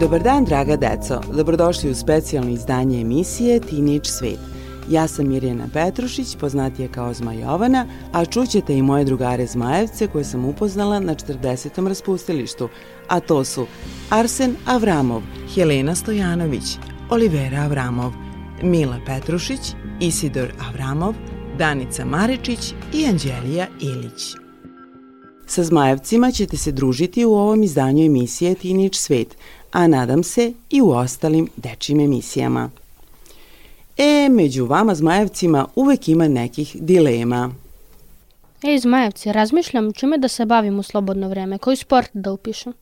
Dobar dan, draga deco. Dobrodošli u specijalno izdanje emisije Teenage svet. Ja sam Mirjana Petrušić, poznatija kao Zma Jovana, a čućete i moje drugare Zmajevce koje sam upoznala na 40. raspustilištu, a to su Arsen Avramov, Helena Stojanović, Olivera Avramov, Mila Petrušić, Isidor Avramov, Danica Maričić i Anđelija Ilić. Sa Zmajevcima ćete se družiti u ovom izdanju emisije Teenage Svet, a nadam se i u ostalim dečim emisijama. E, među vama Zmajevcima uvek ima nekih dilema. Ej, Zmajevci, razmišljam čime da se bavim u slobodno vreme, koji sport da upišem.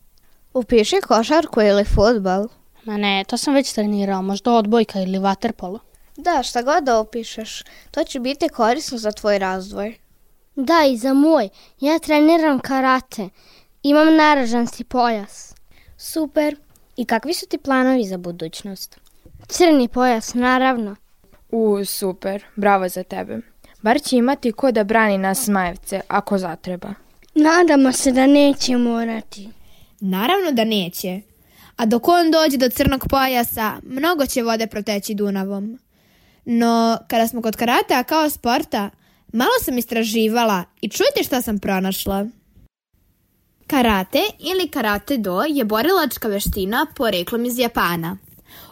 Upiši košarku ili futbal. Ma ne, to sam već trenirao, možda odbojka ili vaterpolo. Da, šta god da upišeš, to će biti korisno za tvoj razvoj. Da, i za moj. Ja treniram karate. Imam naražanski pojas. Super. I kakvi su ti planovi za budućnost? Crni pojas, naravno. U, super. Bravo za tebe. Bar će imati ko da brani nas Zmajevce, ako zatreba. Nadamo se da neće morati. Naravno da neće. A dok on dođe do crnog pojasa, mnogo će vode proteći Dunavom. No, kada smo kod karatea kao sporta, malo sam istraživala i čujte šta sam pronašla. Karate ili karate do je borilačka veština poreklom iz Japana.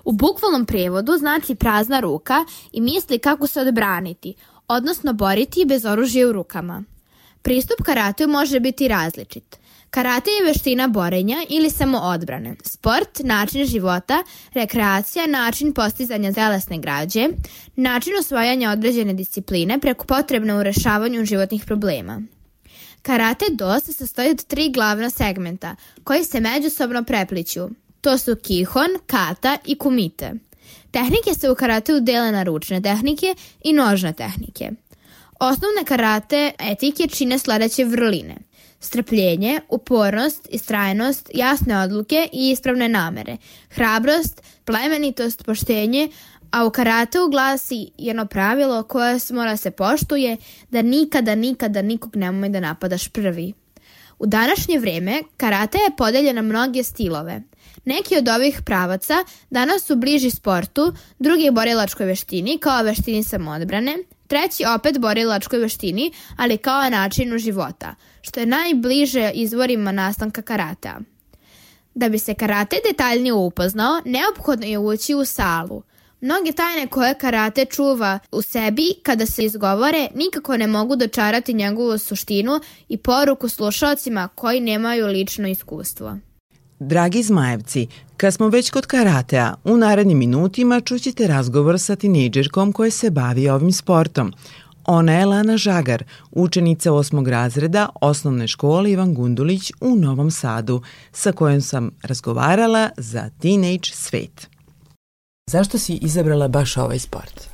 U bukvalnom prevodu znači prazna ruka i misli kako se odbraniti, odnosno boriti bez oružja u rukama. Pristup karateu može biti različit. Karate je veština borenja ili samo odbrane, sport, način života, rekreacija, način postizanja zelesne građe, način osvajanja određene discipline preko potrebne u rešavanju životnih problema. Karate do se sastoji od tri glavna segmenta koji se međusobno prepliću. To su kihon, kata i kumite. Tehnike se u karateu dele na ručne tehnike i nožne tehnike. Osnovne karate etike čine sledeće vrline. Strpljenje, upornost, istrajnost, jasne odluke i ispravne namere, hrabrost, plemenitost, poštenje, a u karateu glasi jedno pravilo koje mora se poštuje da nikada, nikada nikog nemoj da napadaš prvi. U današnje vreme karate je podeljen na mnoge stilove. Neki od ovih pravaca danas su bliži sportu, drugi borilačkoj veštini kao veštini samoodbrane, treći opet borilačkoj veštini, ali kao načinu života, što je najbliže izvorima nastanka karatea. Da bi se karate detaljnije upoznao, neophodno je ući u salu – Mnoge tajne koje karate čuva u sebi kada se izgovore nikako ne mogu dočarati njegovu suštinu i poruku slušalcima koji nemaju lično iskustvo. Dragi Zmajevci, kad smo već kod karatea, u narednim minutima čućete razgovor sa tinejdžerkom koja se bavi ovim sportom. Ona je Lana Žagar, učenica osmog razreda osnovne škole Ivan Gundulić u Novom Sadu, sa kojom sam razgovarala za Teenage Svet. Zašto si izabrala baš ovaj sport?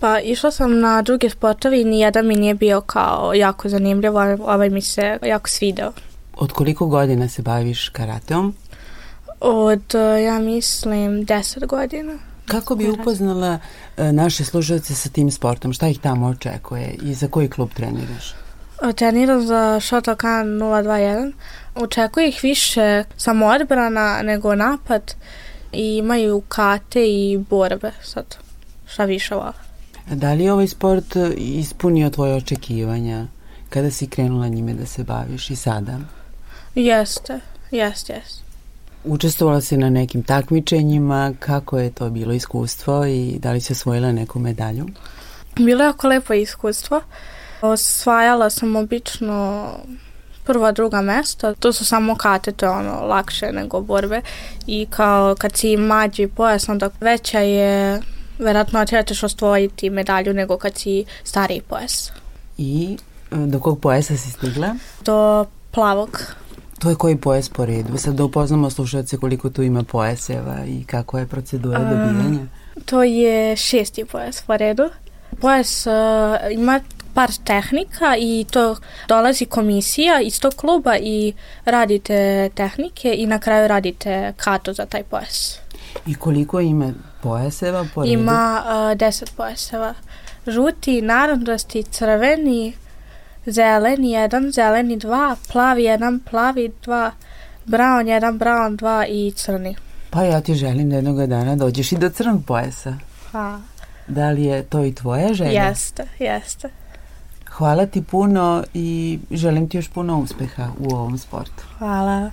Pa išla sam na druge sportove i nijedan mi nije bio kao jako zanimljiv, ovaj mi se jako svideo. Od koliko godina se baviš karateom? Od, e, ja mislim, 10 godina. Kako bi upoznala e, naše slušalce sa tim sportom? Šta ih tamo očekuje i za koji klub treniraš? E, treniram za Shotokan 021. Očekuje ih više samoodbrana nego napad i imaju kate i borbe sad. Šta više vole. Da li je ovaj sport ispunio tvoje očekivanja kada si krenula njime da se baviš i sada? Jeste, jeste, jeste. Učestvovala si na nekim takmičenjima, kako je to bilo iskustvo i da li si osvojila neku medalju? Bilo je jako lepo iskustvo. Osvajala sam obično prva, druga mesta. To su samo kate, to je ono lakše nego borbe. I kao kad si mlađi pojas, onda veća je verovatno da ćeš osvojiti medalju nego kad si stariji pojas. I e, do kog pojasa si stigla? Do plavog. To je koji pojas po redu? Sad da upoznamo slušalce koliko tu ima pojaseva i kako je procedura um, dobijanja. To je šesti pojas po redu. Pojas uh, ima par tehnika i to dolazi komisija iz tog kluba i radite tehnike i na kraju radite kato za taj pojas. I koliko ima pojaseva po? Ima uh, deset pojaseva. Žuti, narandasti, crveni, zeleni jedan, zeleni dva, plavi jedan, plavi dva, brown jedan, brown dva i crni. Pa ja ti želim da jednog dana dođeš i do crnog pojasa. Ha. Da li je to i tvoja želja? Jeste, jeste. Hvala ti puno i želim ti još puno uspeha u ovom sportu. Hvala.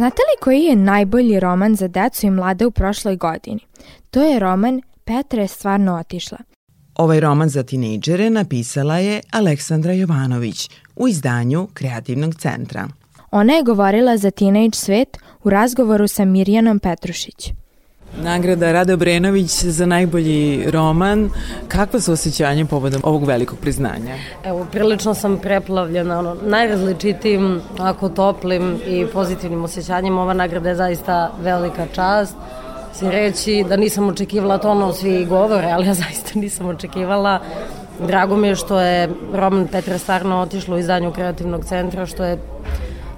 Znate li koji je najbolji roman za decu i mlade u prošloj godini? To je roman Petra je stvarno otišla. Ovaj roman za tinejdžere napisala je Aleksandra Jovanović u izdanju Kreativnog centra. Ona je govorila za Teenage svet u razgovoru sa Mirjanom Petrušić. Nagrada Rade Obrenović za najbolji roman. Kakva su osjećanja povodom ovog velikog priznanja? Evo, prilično sam preplavljena ono, najrazličitijim, ako toplim i pozitivnim osjećanjima. Ova nagrada je zaista velika čast. Si reći da nisam očekivala to ono svi govore, ali ja zaista nisam očekivala. Drago mi je što je roman Petra stvarno otišlo u izdanju kreativnog centra, što je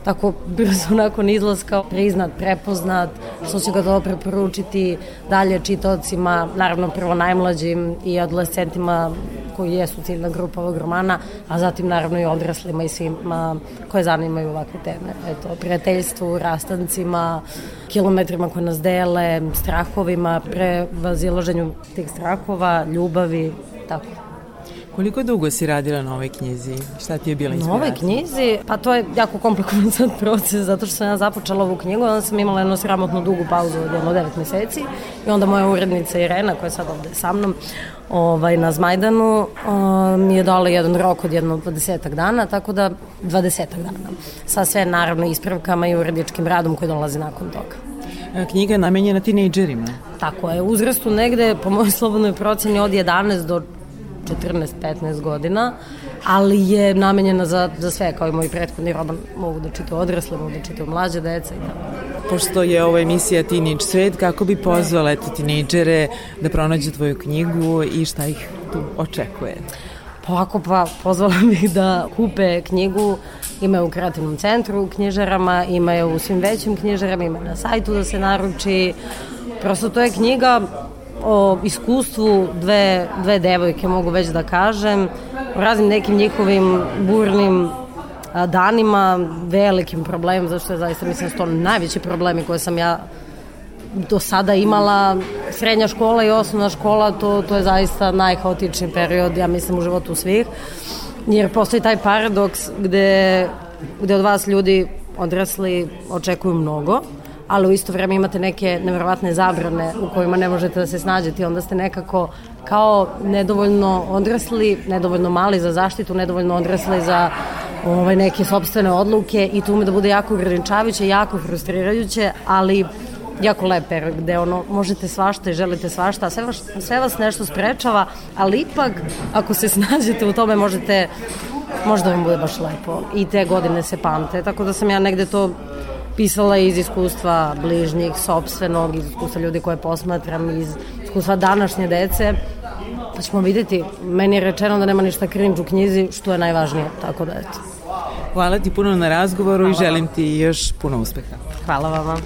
tako brzo nakon izlaska priznat, prepoznat, što će ga dobro preporučiti dalje čitocima, naravno prvo najmlađim i adolescentima koji jesu ciljna grupa ovog romana, a zatim naravno i odraslima i svima koje zanimaju ovakve teme. Eto, prijateljstvu, rastancima, kilometrima koje nas dele, strahovima, prevazilaženju tih strahova, ljubavi, tako. Koliko dugo si radila na ovoj knjizi? Šta ti je bila inspiracija? Na ovoj knjizi? Pa to je jako komplikovan sad proces, zato što sam ja započela ovu knjigu, onda sam imala jednu sramotno dugu pauzu od jedno devet meseci i onda moja urednica Irena, koja je sad ovde sa mnom, ovaj, na Zmajdanu, mi je dala jedan rok od jedno 20 dana, tako da 20 dana. Sa sve naravno ispravkama i uredičkim radom koji dolazi nakon toga. E, knjiga je namenjena tinejdžerima. Tako je, uzrastu negde, po mojoj slobodnoj proceni, od 11 do 14-15 godina, ali je namenjena za, za sve, kao i moj prethodni roman, mogu da čitaju odrasle, mogu da čitaju mlađe deca i tako. Pošto je ova emisija Teenage Svet, kako bi pozvala eto, tinejdžere da pronađu tvoju knjigu i šta ih tu očekuje? Pa ovako, pa pozvala bih da kupe knjigu ima je u kreativnom centru u knjižarama, ima je u svim većim knjižarama, ima na sajtu da se naruči. Prosto to je knjiga o iskustvu dve, dve devojke, mogu već da kažem, o raznim nekim njihovim burnim danima, velikim problemima, zašto je zaista mislim da su to najveći problemi koje sam ja do sada imala. Srednja škola i osnovna škola, to, to je zaista najhaotičniji period, ja mislim, u životu svih. Jer postoji taj paradoks gde, gde od vas ljudi odrasli očekuju mnogo, ali u isto vreme imate neke nevjerovatne zabrane u kojima ne možete da se snađete i onda ste nekako kao nedovoljno odrasli, nedovoljno mali za zaštitu, nedovoljno odrasli za ovaj, neke sobstvene odluke i to ume da bude jako ograničavajuće, jako frustrirajuće, ali jako lep period gde ono, možete svašta i želite svašta, sve vas, sve vas nešto sprečava, ali ipak ako se snađete u tome možete možda vam bude baš lepo i te godine se pamte, tako da sam ja negde to pisala iz iskustva bližnjih, sobstvenog, iz iskustva ljudi koje posmatram, iz iskustva današnje dece, pa ćemo videti. Meni je rečeno da nema ništa cringe u knjizi, što je najvažnije, tako da eto. Hvala ti puno na razgovoru Hvala. i želim ti još puno uspeha. Hvala vama.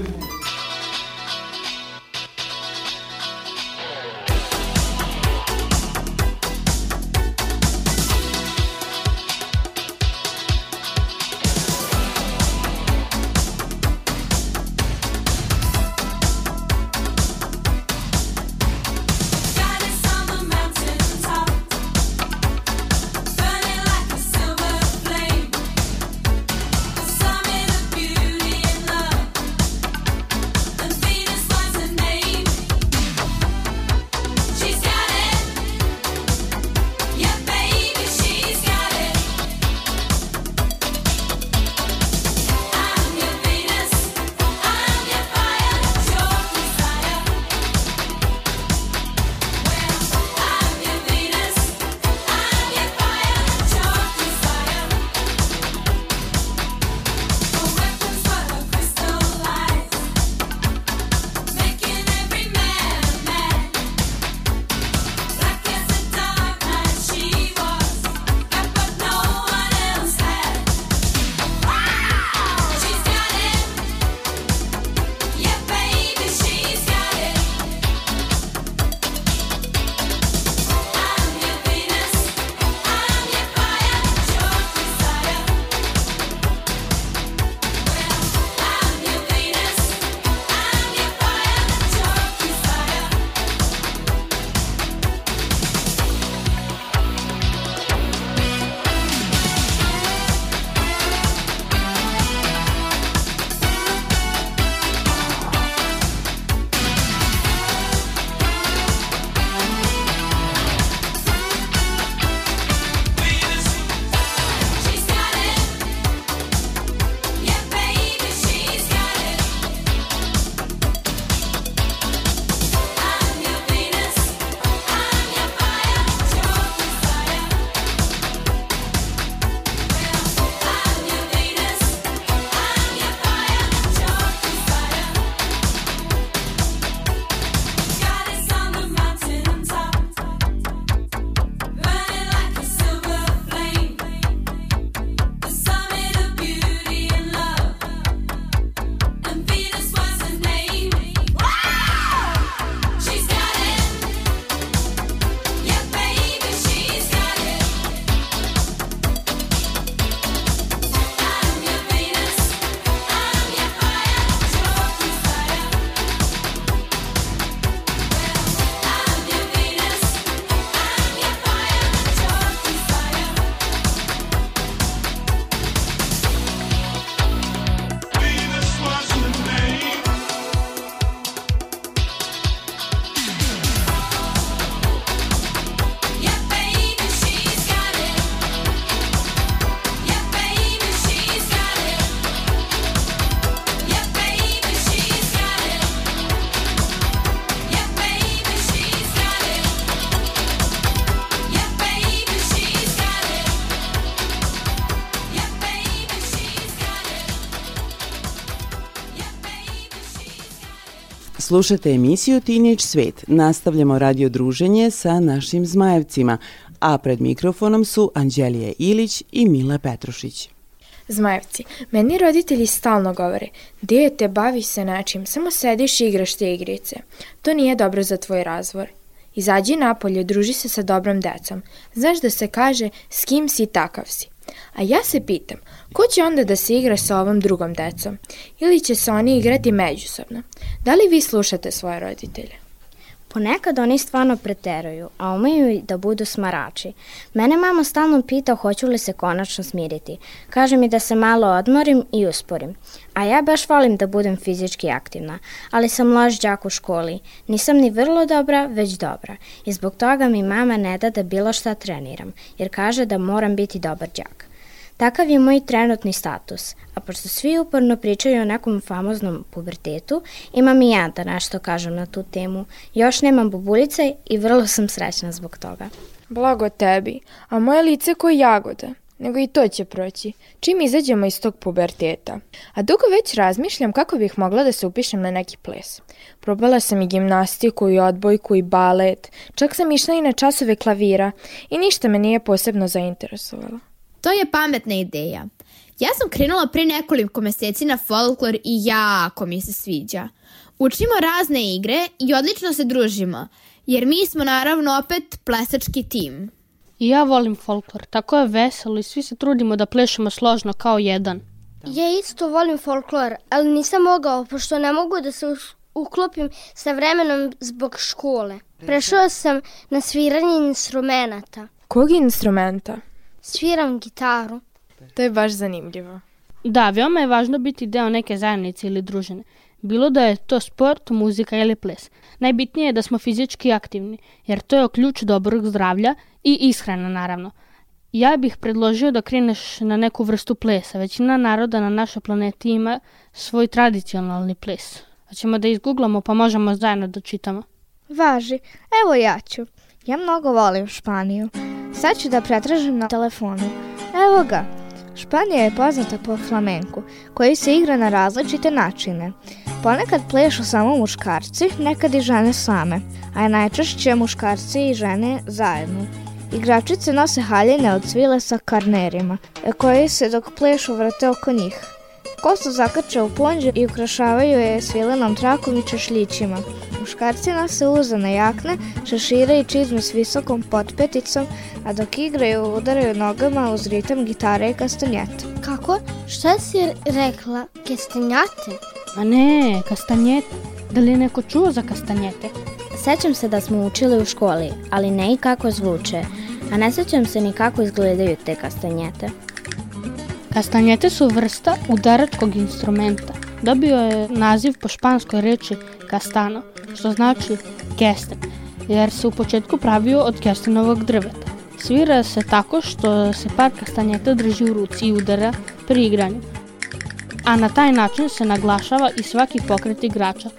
Slušate emisiju Teenage Svet. Nastavljamo radio druženje sa našim zmajevcima, a pred mikrofonom su Anđelija Ilić i Mila Petrušić. Zmajevci, meni roditelji stalno govore, dete, bavi se nečim, samo sediš i igraš te igrice. To nije dobro za tvoj razvoj. Izađi napolje, druži se sa dobrom decom. Znaš da se kaže s kim si takav si. A ja se pitam, ko će onda da se igra sa ovom drugom decom? Ili će se oni igrati međusobno? Da li vi slušate svoje roditelje? Ponekad oni stvarno preteruju, a umeju i da budu smarači. Mene mama stalno pita hoću li se konačno smiriti. Kaže mi da se malo odmorim i usporim. A ja baš volim da budem fizički aktivna, ali sam loš đak u školi. Nisam ni vrlo dobra, već dobra. I zbog toga mi mama ne da da bilo šta treniram, jer kaže da moram biti dobar đak. Takav je moj trenutni status, a pošto svi uporno pričaju o nekom famoznom pubertetu, imam i ja da nešto kažem na tu temu. Još nemam bubuljice i vrlo sam srećna zbog toga. Blago tebi, a moje lice ko jagoda. Nego i to će proći, čim izađemo iz tog puberteta. A dugo već razmišljam kako bih mogla da se upišem na neki ples. Probala sam i gimnastiku i odbojku i balet, čak sam išla i na časove klavira i ništa me nije posebno zainteresovalo. To je pametna ideja. Ja sam krenula pre nekoliko meseci na folklor i jako mi se sviđa. Učimo razne igre i odlično se družimo, jer mi smo naravno opet plesački tim. I ja volim folklor, tako je veselo i svi se trudimo da plešemo složno kao jedan. Ja isto volim folklor, ali nisam mogao, pošto ne mogu da se uklopim sa vremenom zbog škole. Prešao sam na sviranje instrumenta. Kog instrumenta? Sviram gitaru. To je baš zanimljivo. Da, veoma je važno biti deo neke zajednice ili družine. Bilo da je to sport, muzika ili ples. Najbitnije je da smo fizički aktivni, jer to je ključ dobrog zdravlja i ishrana naravno. Ja bih predložio da kreneš na neku vrstu plesa. Većina naroda na našoj planeti ima svoj tradicionalni ples. Hoćemo da izgooglamo pa možemo zajedno da čitamo. Važi. Evo ja ću. Ja mnogo volim Španiju. Sad ću da pretražim na telefonu. Evo ga. Španija je poznata po flamenku, koji se igra na različite načine. Ponekad plešu samo muškarci, nekad i žene same, a najčešće muškarci i žene zajedno. Igračice nose haljine od svile sa karnerima, koji se dok plešu vrte oko njih. Kosu zakače u ponđe i ukrašavaju je svilenom trakom i češljićima. Muškarci nose uzane jakne, šešire i čizme s visokom potpeticom, a dok igraju udaraju nogama uz ritam gitare i kastanjete. Kako? Šta si rekla? Kastanjate? A ne, kastanjete. Da li je neko čuo za kastanjete? Sećam se da smo učili u školi, ali ne i kako zvuče, a ne sećam se ni kako izgledaju te kastanjete. Kastanjete su vrsta udaračkog instrumenta. Dobio je naziv po španskoj reči castano, što znači kesten, jer se u početku pravio od kestenovog drveta. Svira se tako što se par kastanjeta drži u ruci i udara pri igranju, a na taj način se naglašava i svaki pokret igrača,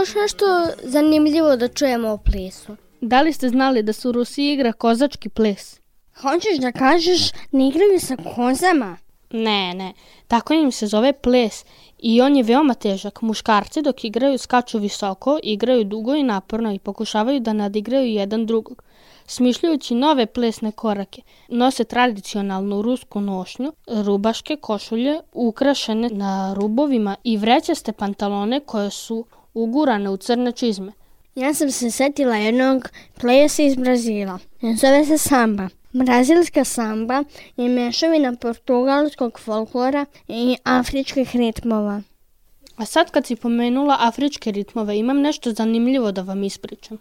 još nešto zanimljivo da čujemo o plesu. Da li ste znali da se u Rusiji igra kozački ples? Hoćeš da kažeš ne igraju sa kozama? Ne, ne. Tako im se zove ples i on je veoma težak. Muškarci dok igraju skaču visoko, igraju dugo i naporno i pokušavaju da nadigraju jedan drugog. Smišljajući nove plesne korake, nose tradicionalnu rusku nošnju, rubaške košulje ukrašene na rubovima i vrećaste pantalone koje su ugurane u crne čizme. Ja sam se setila jednog plesa iz Brazila. Zove se samba. Brazilska samba je mešavina portugalskog folklora i afričkih ritmova. A sad kad si pomenula afričke ritmove, imam nešto zanimljivo da vam ispričam.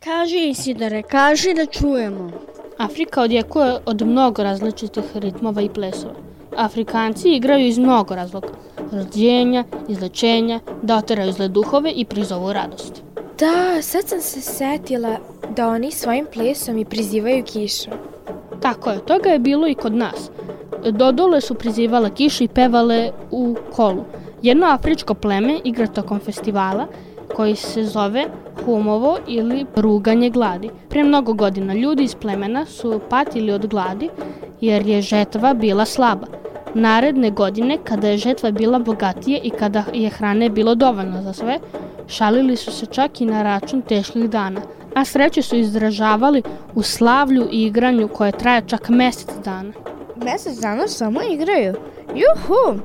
Kaži Isidore, kaži da čujemo. Afrika odjekuje od mnogo različitih ritmova i plesova. Afrikanci igraju iz mnogo razloga. Rođenja, izlečenja, da oteraju zle duhove i prizovu radost. Da, sad sam se setila da oni svojim plesom i prizivaju kišu. Tako je, toga je bilo i kod nas. Dodole su prizivale kišu i pevale u kolu. Jedno afričko pleme igra tokom festivala koji se zove humovo ili ruganje gladi. Pre mnogo godina ljudi iz plemena su patili od gladi jer je žetva bila slaba. Naredne godine, kada je žetva bila bogatije i kada je hrane bilo dovoljno za sve, šalili su se čak i na račun teških dana, a sreće su izražavali u slavlju i igranju koje traje čak mesec dana. Mesec dana samo igraju? Juhu!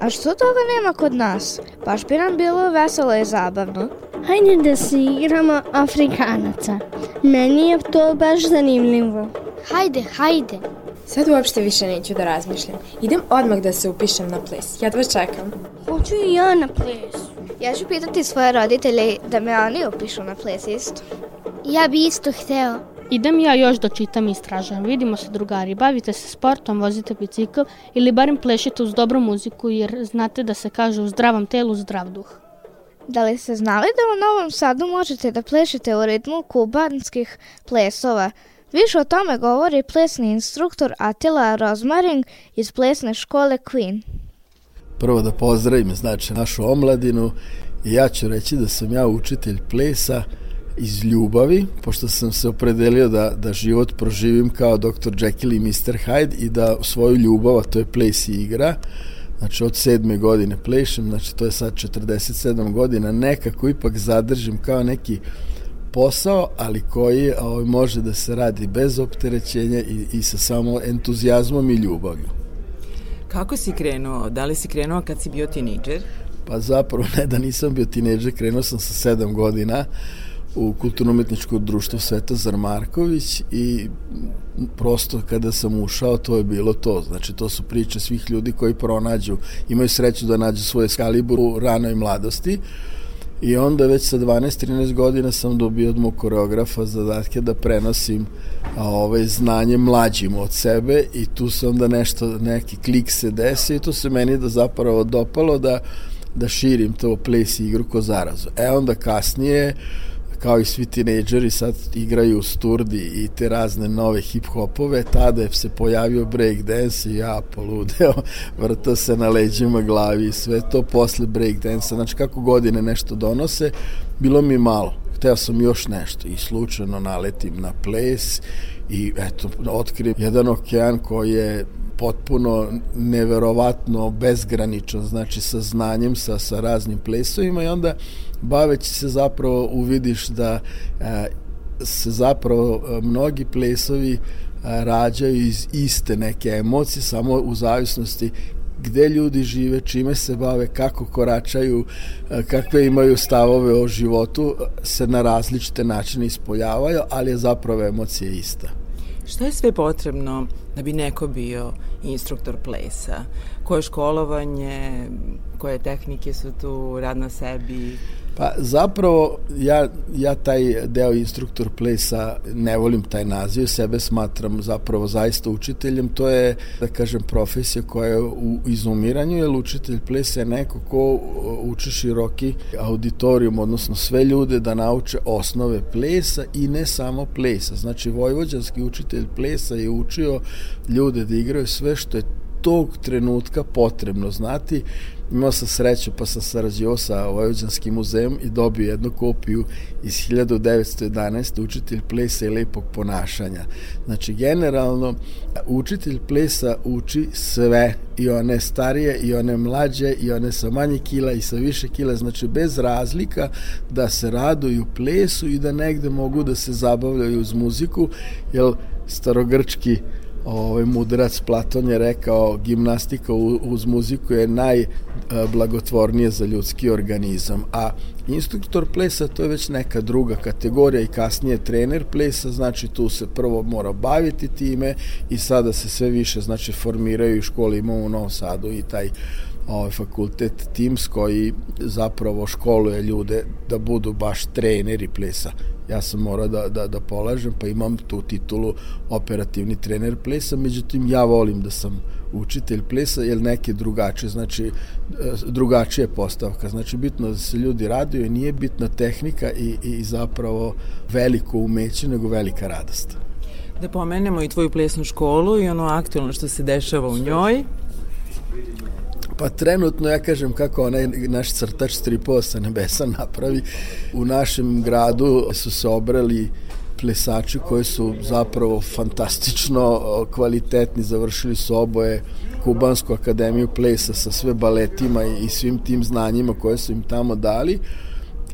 A što toga nema kod nas? Baš bi nam bilo veselo i zabavno. Hajde da se igramo Afrikanaca. Meni je to baš zanimljivo. Hajde, hajde. Sad uopšte više neću da razmišljam. Idem odmah da se upišem na ples. Ja vas čekam. Hoću i ja na ples. Ja ću pitati svoje roditelje da me oni upišu na ples isto. Ja bi isto hteo. Idem ja još da čitam i istražujem. Vidimo se drugari, bavite se sportom, vozite bicikl ili barem plešite uz dobru muziku jer znate da se kaže u zdravom telu zdrav duh. Da li ste znali da u Novom Sadu možete da plešete u ritmu kubanskih plesova? Više o tome govori plesni instruktor Attila Rozmaring iz plesne škole Queen. Prvo da pozdravim znači našu omladinu i ja ću reći da sam ja učitelj plesa iz ljubavi, pošto sam se opredelio da, da život proživim kao Dr. Jekyll i Mr. Hyde i da svoju ljubav, a to je ples i igra, znači od sedme godine plešem, znači to je sad 47 godina, nekako ipak zadržim kao neki posao, ali koji ovaj, može da se radi bez opterećenja i, i sa samo entuzijazmom i ljubavlju. Kako si krenuo? Da li si krenuo kad si bio tinejdžer? Pa zapravo ne da nisam bio tinejdžer, krenuo sam sa sedam godina u kulturno-umetničko društvo Svetozar Marković i prosto kada sam ušao to je bilo to. Znači to su priče svih ljudi koji pronađu, imaju sreću da nađu svoje skalibur u ranoj mladosti. I onda već sa 12-13 godina sam dobio od mog koreografa zadatke da prenosim a, ovaj, znanje mlađim od sebe i tu se onda nešto, neki klik se desi i to se meni da zapravo dopalo da, da širim to ples igru ko zarazu. E onda kasnije kao i svi tinejdžeri sad igraju sturdi i te razne nove hip-hopove, tada je se pojavio breakdance i ja poludeo, vrtao se na leđima glavi i sve to posle breakdance znači kako godine nešto donose, bilo mi malo. Hteo sam još nešto i slučajno naletim na ples i eto, otkrijem jedan okean koji je potpuno neverovatno bezgraničan, znači sa znanjem, sa, sa raznim plesovima i onda baveći se zapravo uvidiš da e, se zapravo e, mnogi plesovi e, rađaju iz iste neke emocije, samo u zavisnosti gde ljudi žive, čime se bave, kako koračaju, kakve imaju stavove o životu, se na različite načine ispoljavaju, ali je zapravo emocija ista. Šta je sve potrebno da bi neko bio instruktor plesa? Koje školovanje, koje tehnike su tu, rad na sebi? Pa zapravo ja, ja taj deo instruktor plesa ne volim taj naziv, sebe smatram zapravo zaista učiteljem, to je da kažem profesija koja je u izumiranju, jer učitelj plesa je neko ko uči široki auditorijum, odnosno sve ljude da nauče osnove plesa i ne samo plesa. Znači vojvođanski učitelj plesa je učio ljude da igraju sve što je tog trenutka potrebno znati imao sam sreću pa sam sarađivao sa Vojvođanskim muzejom i dobio jednu kopiju iz 1911. učitelj plesa i lepog ponašanja. Znači, generalno, učitelj plesa uči sve, i one starije, i one mlađe, i one sa manje kila i sa više kila, znači bez razlika da se raduju plesu i da negde mogu da se zabavljaju uz muziku, jer starogrčki ovaj mudrac Platon je rekao gimnastika uz muziku je najblagotvornije za ljudski organizam, a instruktor plesa to je već neka druga kategorija i kasnije trener plesa, znači tu se prvo mora baviti time i sada se sve više znači formiraju i škole imamo u Novom Sadu i taj ovaj fakultet Teams koji zapravo školuje ljude da budu baš treneri plesa ja sam morao da, da, da polažem, pa imam tu titulu operativni trener plesa, međutim ja volim da sam učitelj plesa, jer neke drugačije, znači e, drugačije postavka, znači bitno da se ljudi raduju, nije bitna tehnika i, i zapravo veliko umeće, nego velika radost. Da pomenemo i tvoju plesnu školu i ono aktualno što se dešava u njoj. Pa trenutno ja kažem kako onaj naš crtač stripova sa nebesa napravi. U našem gradu su se obrali plesači koji su zapravo fantastično kvalitetni, završili su oboje Kubansku akademiju plesa sa sve baletima i svim tim znanjima koje su im tamo dali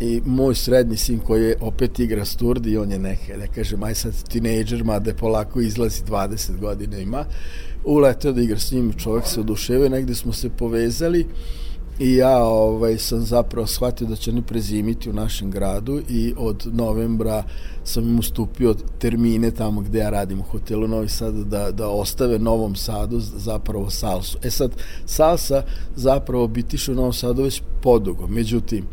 i moj srednji sin koji je opet igra sturdi, on je neke, ne kažem, aj sad tinejdžer, mada polako izlazi 20 godina ima, uleteo da igra s njim, čovjek se oduševio, negde smo se povezali i ja ovaj, sam zapravo shvatio da će oni prezimiti u našem gradu i od novembra sam im ustupio termine tamo gde ja radim u hotelu Novi Sad da, da ostave Novom Sadu zapravo salsu. E sad, salsa zapravo bitiše u Novom Sadu već podugo, međutim,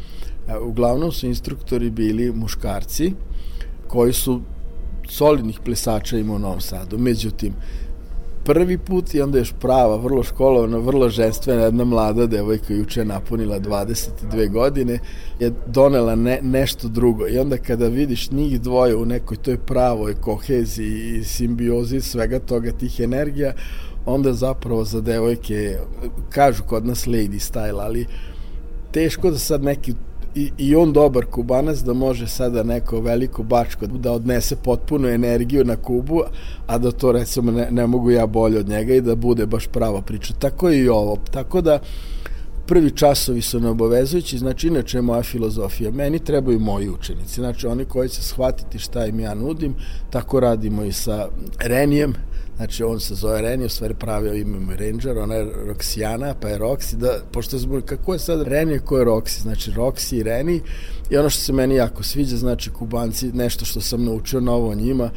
uglavnom su instruktori bili muškarci koji su solidnih plesača ima u Novom Sadu. Međutim, prvi put i onda još prava, vrlo školovana, vrlo ženstvena, jedna mlada devojka juče napunila 22 godine, je donela ne, nešto drugo i onda kada vidiš njih dvoje u nekoj toj pravoj koheziji i simbiozi svega toga, tih energija, onda zapravo za devojke, kažu kod nas lady style, ali teško da sad neki i, i on dobar kubanac da može sada neko veliko bačko da odnese potpunu energiju na Kubu, a da to recimo ne, ne mogu ja bolje od njega i da bude baš prava priča. Tako je i ovo. Tako da prvi časovi su neobavezujući, znači inače je moja filozofija. Meni trebaju moji učenici, znači oni koji će shvatiti šta im ja nudim, tako radimo i sa Renijem, Znači, on se zove Reni, u stvari pravio ime mu Ranger, ona je Roxijana, pa je Roxy, da, pošto zbog, kako je sad Reni, ko je Roxy, znači Roxy i Reni, i ono što se meni jako sviđa, znači kubanci, nešto što sam naučio novo o njima,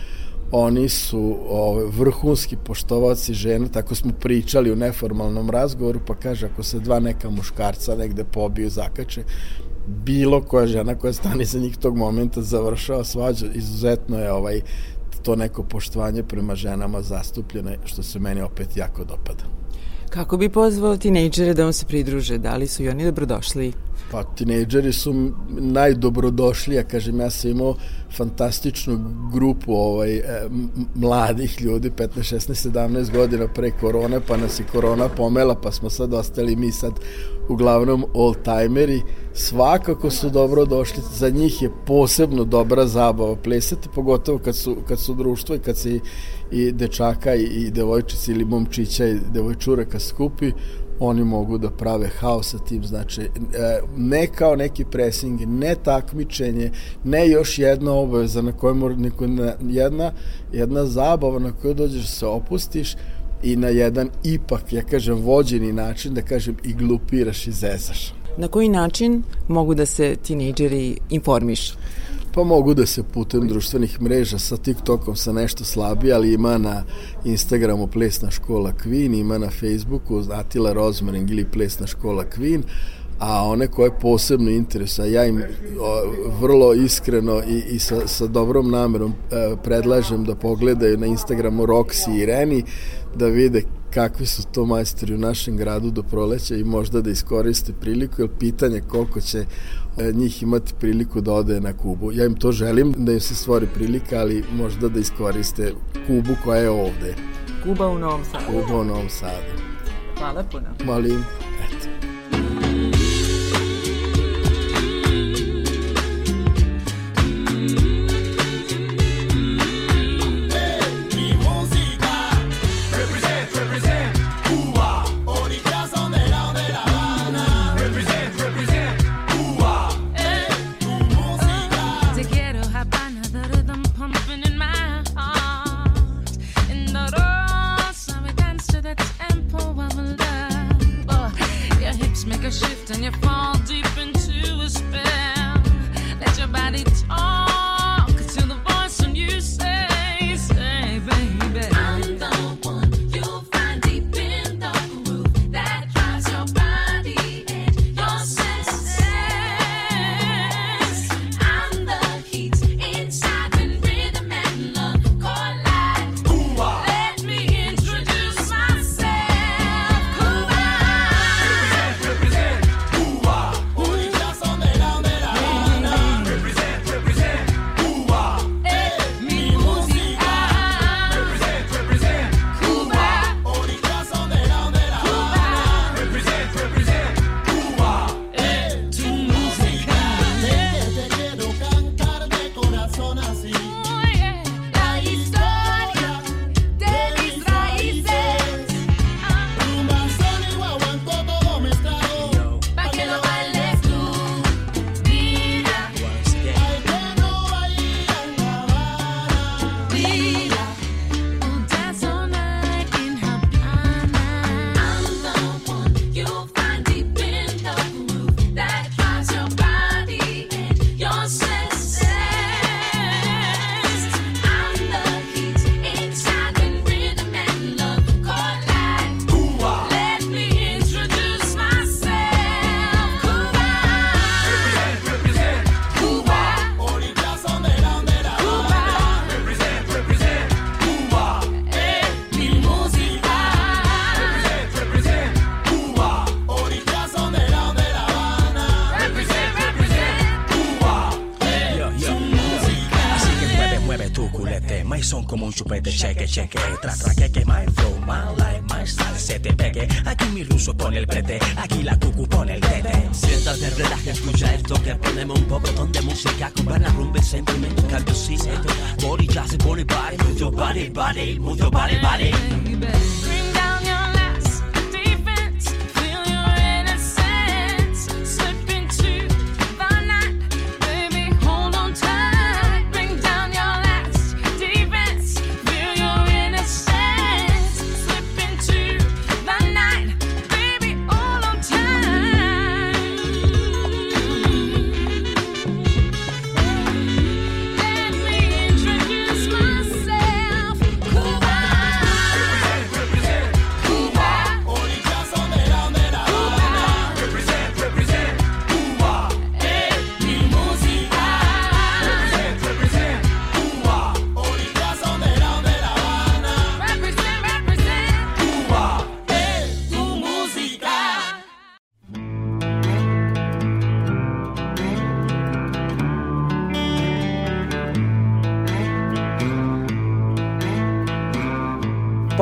oni su ove, vrhunski poštovaci žena, tako smo pričali u neformalnom razgovoru, pa kaže, ako se dva neka muškarca negde pobiju, zakače, bilo koja žena koja stane za njih tog momenta završava svađa, izuzetno je ovaj to neko poštovanje prema ženama zastupljene, što se meni opet jako dopada. Kako bi pozvao tinejdžere da vam se pridruže? Da li su i oni dobrodošli? Pa tinejdžeri su najdobrodošli, ja kažem, ja sam imao fantastičnu grupu ovaj, e, mladih ljudi, 15, 16, 17 godina pre korone, pa nas je korona pomela, pa smo sad ostali mi sad uglavnom old-timeri, svakako su dobro došli, za njih je posebno dobra zabava plesati, pogotovo kad su, kad su društvo i kad se i, dečaka i, i devojčici ili momčića i devojčuraka skupi, oni mogu da prave haos sa tim, znači e, ne kao neki pressing, ne takmičenje, ne još jedna obaveza na kojoj mora jedna, jedna zabava na kojoj dođeš se opustiš i na jedan ipak, ja kažem, vođeni način, da kažem, i glupiraš i zezaš. Na koji način mogu da se tinejdžeri informišu? Pa mogu da se putem društvenih mreža sa TikTokom sa nešto slabije, ali ima na Instagramu Plesna škola Queen, ima na Facebooku Atila Rozmaring ili Plesna škola Queen, a one koje posebno interesa, ja im vrlo iskreno i, i sa, sa dobrom namerom e, predlažem da pogledaju na Instagramu Roxy i Reni, da vide kakvi su to majstori u našem gradu do proleća i možda da iskoriste priliku, jer pitanje koliko će e, njih imati priliku da ode na Kubu. Ja im to želim da im se stvori prilika, ali možda da iskoriste Kubu koja je ovde. Kuba u Novom Sadu. Kuba u Novom Sadu. Hvala puno. Molim. Eto.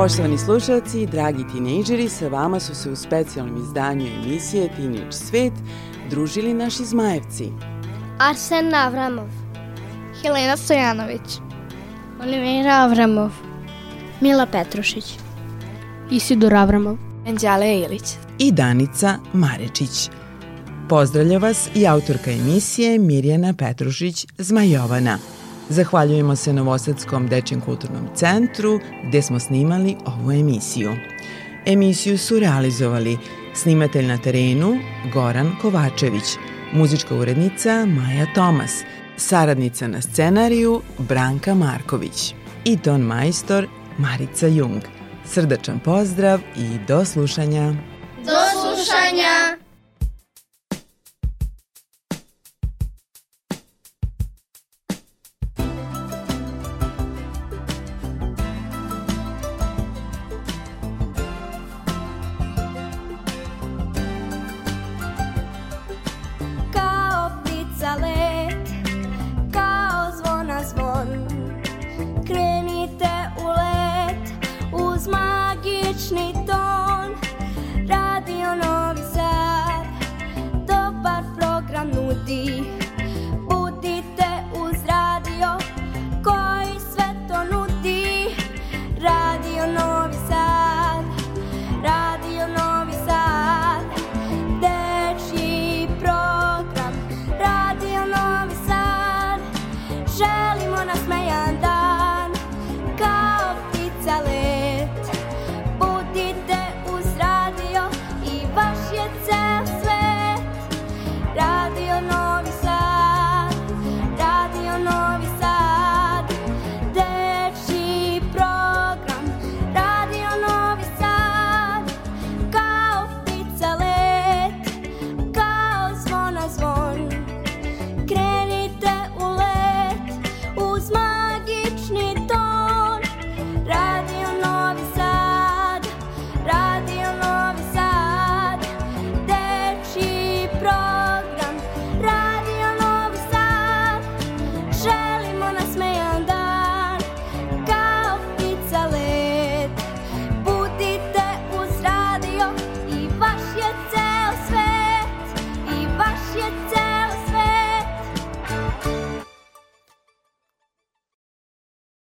Poštovani slušalci, dragi tinejdžeri, sa vama su se u specijalnom izdanju emisije Teenage Svet družili naši zmajevci. Arsen Avramov. Helena Stojanović. Olivera Avramov. Mila Petrušić. Isidor Avramov. Anđale Ilić. i Danica Marečić. Pozdravlja vas i autorka emisije Mirjana Petrušić Zmajovana. Zahvaljujemo se Novosadskom Dečjem kulturnom centru gde smo snimali ovu emisiju. Emisiju su realizovali snimatelj na terenu Goran Kovačević, muzička urednica Maja Tomas, saradnica na scenariju Branka Marković i ton majstor Marica Jung. Srdačan pozdrav i do slušanja! Do slušanja!